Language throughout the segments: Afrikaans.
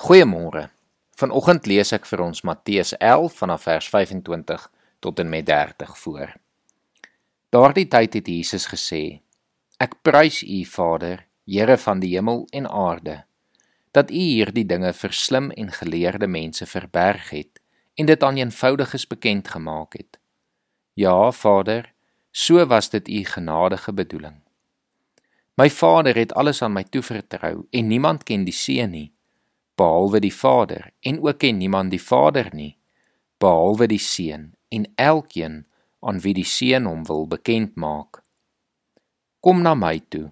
Goeiemôre. Vanoggend lees ek vir ons Matteus 11 vanaf vers 25 tot en met 30 voor. Daardie tyd het Jesus gesê: Ek prys U, Vader, Here van die hemel en aarde, dat U hierdie dinge vir slim en geleerde mense verberg het en dit aan eenvoudiges bekend gemaak het. Ja, Vader, so was dit U genadige bedoeling. My Vader het alles aan my toevertrou en niemand ken die Seun nie behalwe die Vader en ook ken niemand die Vader nie behalwe die Seun en elkeen aan wie die Seun hom wil bekend maak. Kom na my toe,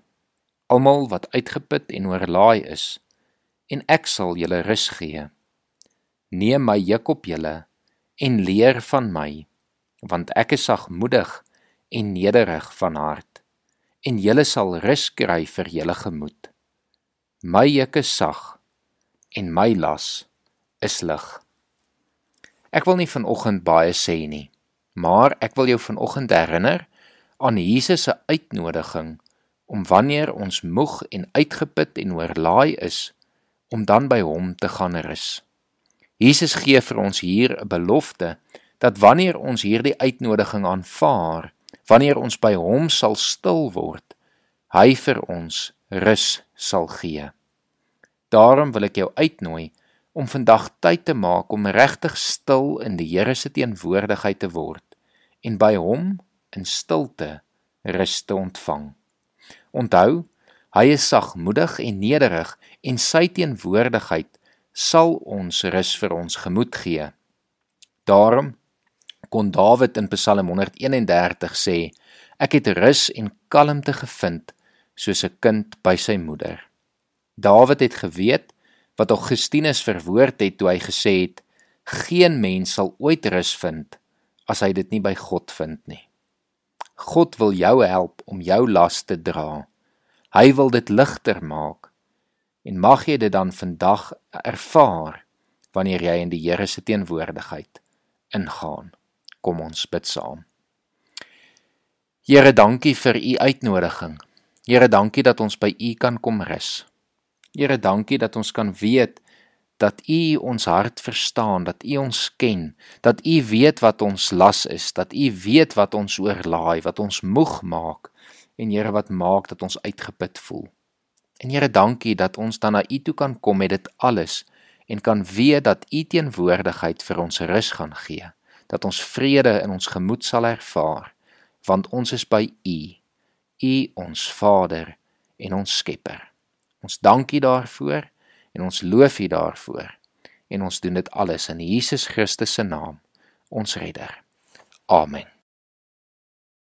almal wat uitgeput en oorlaai is, en ek sal julle rus gee. Neem my juk op julle en leer van my, want ek is sagmoedig en nederig van hart en julle sal rus kry vir julle gemoed. My juk is sag en my las is lig. Ek wil nie vanoggend baie sê nie, maar ek wil jou vanoggend herinner aan Jesus se uitnodiging om wanneer ons moeg en uitgeput en oorlaai is, om dan by hom te gaan rus. Jesus gee vir ons hier 'n belofte dat wanneer ons hierdie uitnodiging aanvaar, wanneer ons by hom sal stil word, hy vir ons rus sal gee. Daarom wil ek jou uitnooi om vandag tyd te maak om regtig stil in die Here se teenwoordigheid te word en by hom in stilte rus te ontvang. Onthou, hy is sagmoedig en nederig en sy teenwoordigheid sal ons rus vir ons gemoed gee. Daarom kon Dawid in Psalm 131 sê: Ek het rus en kalmte gevind soos 'n kind by sy moeder. Dawid het geweet wat Augustinus verwoord het toe hy gesê het: Geen mens sal ooit rus vind as hy dit nie by God vind nie. God wil jou help om jou las te dra. Hy wil dit ligter maak. En mag jy dit dan vandag ervaar wanneer jy in die Here se teenwoordigheid ingaan. Kom ons bid saam. Here, dankie vir u uitnodiging. Here, dankie dat ons by u kan kom rus. Here, dankie dat ons kan weet dat u ons hart verstaan, dat u ons ken, dat u weet wat ons las is, dat u weet wat ons oorlaai, wat ons moeg maak en Here wat maak dat ons uitgeput voel. En Here, dankie dat ons dan na u toe kan kom met dit alles en kan weet dat u teenwoordigheid vir ons rus gaan gee dat ons vrede in ons gemoed sal ervaar, want ons is by U, U ons Vader en ons Skepper. Ons dank U daarvoor en ons loof U daarvoor en ons doen dit alles in Jesus Christus se naam, ons Redder. Amen.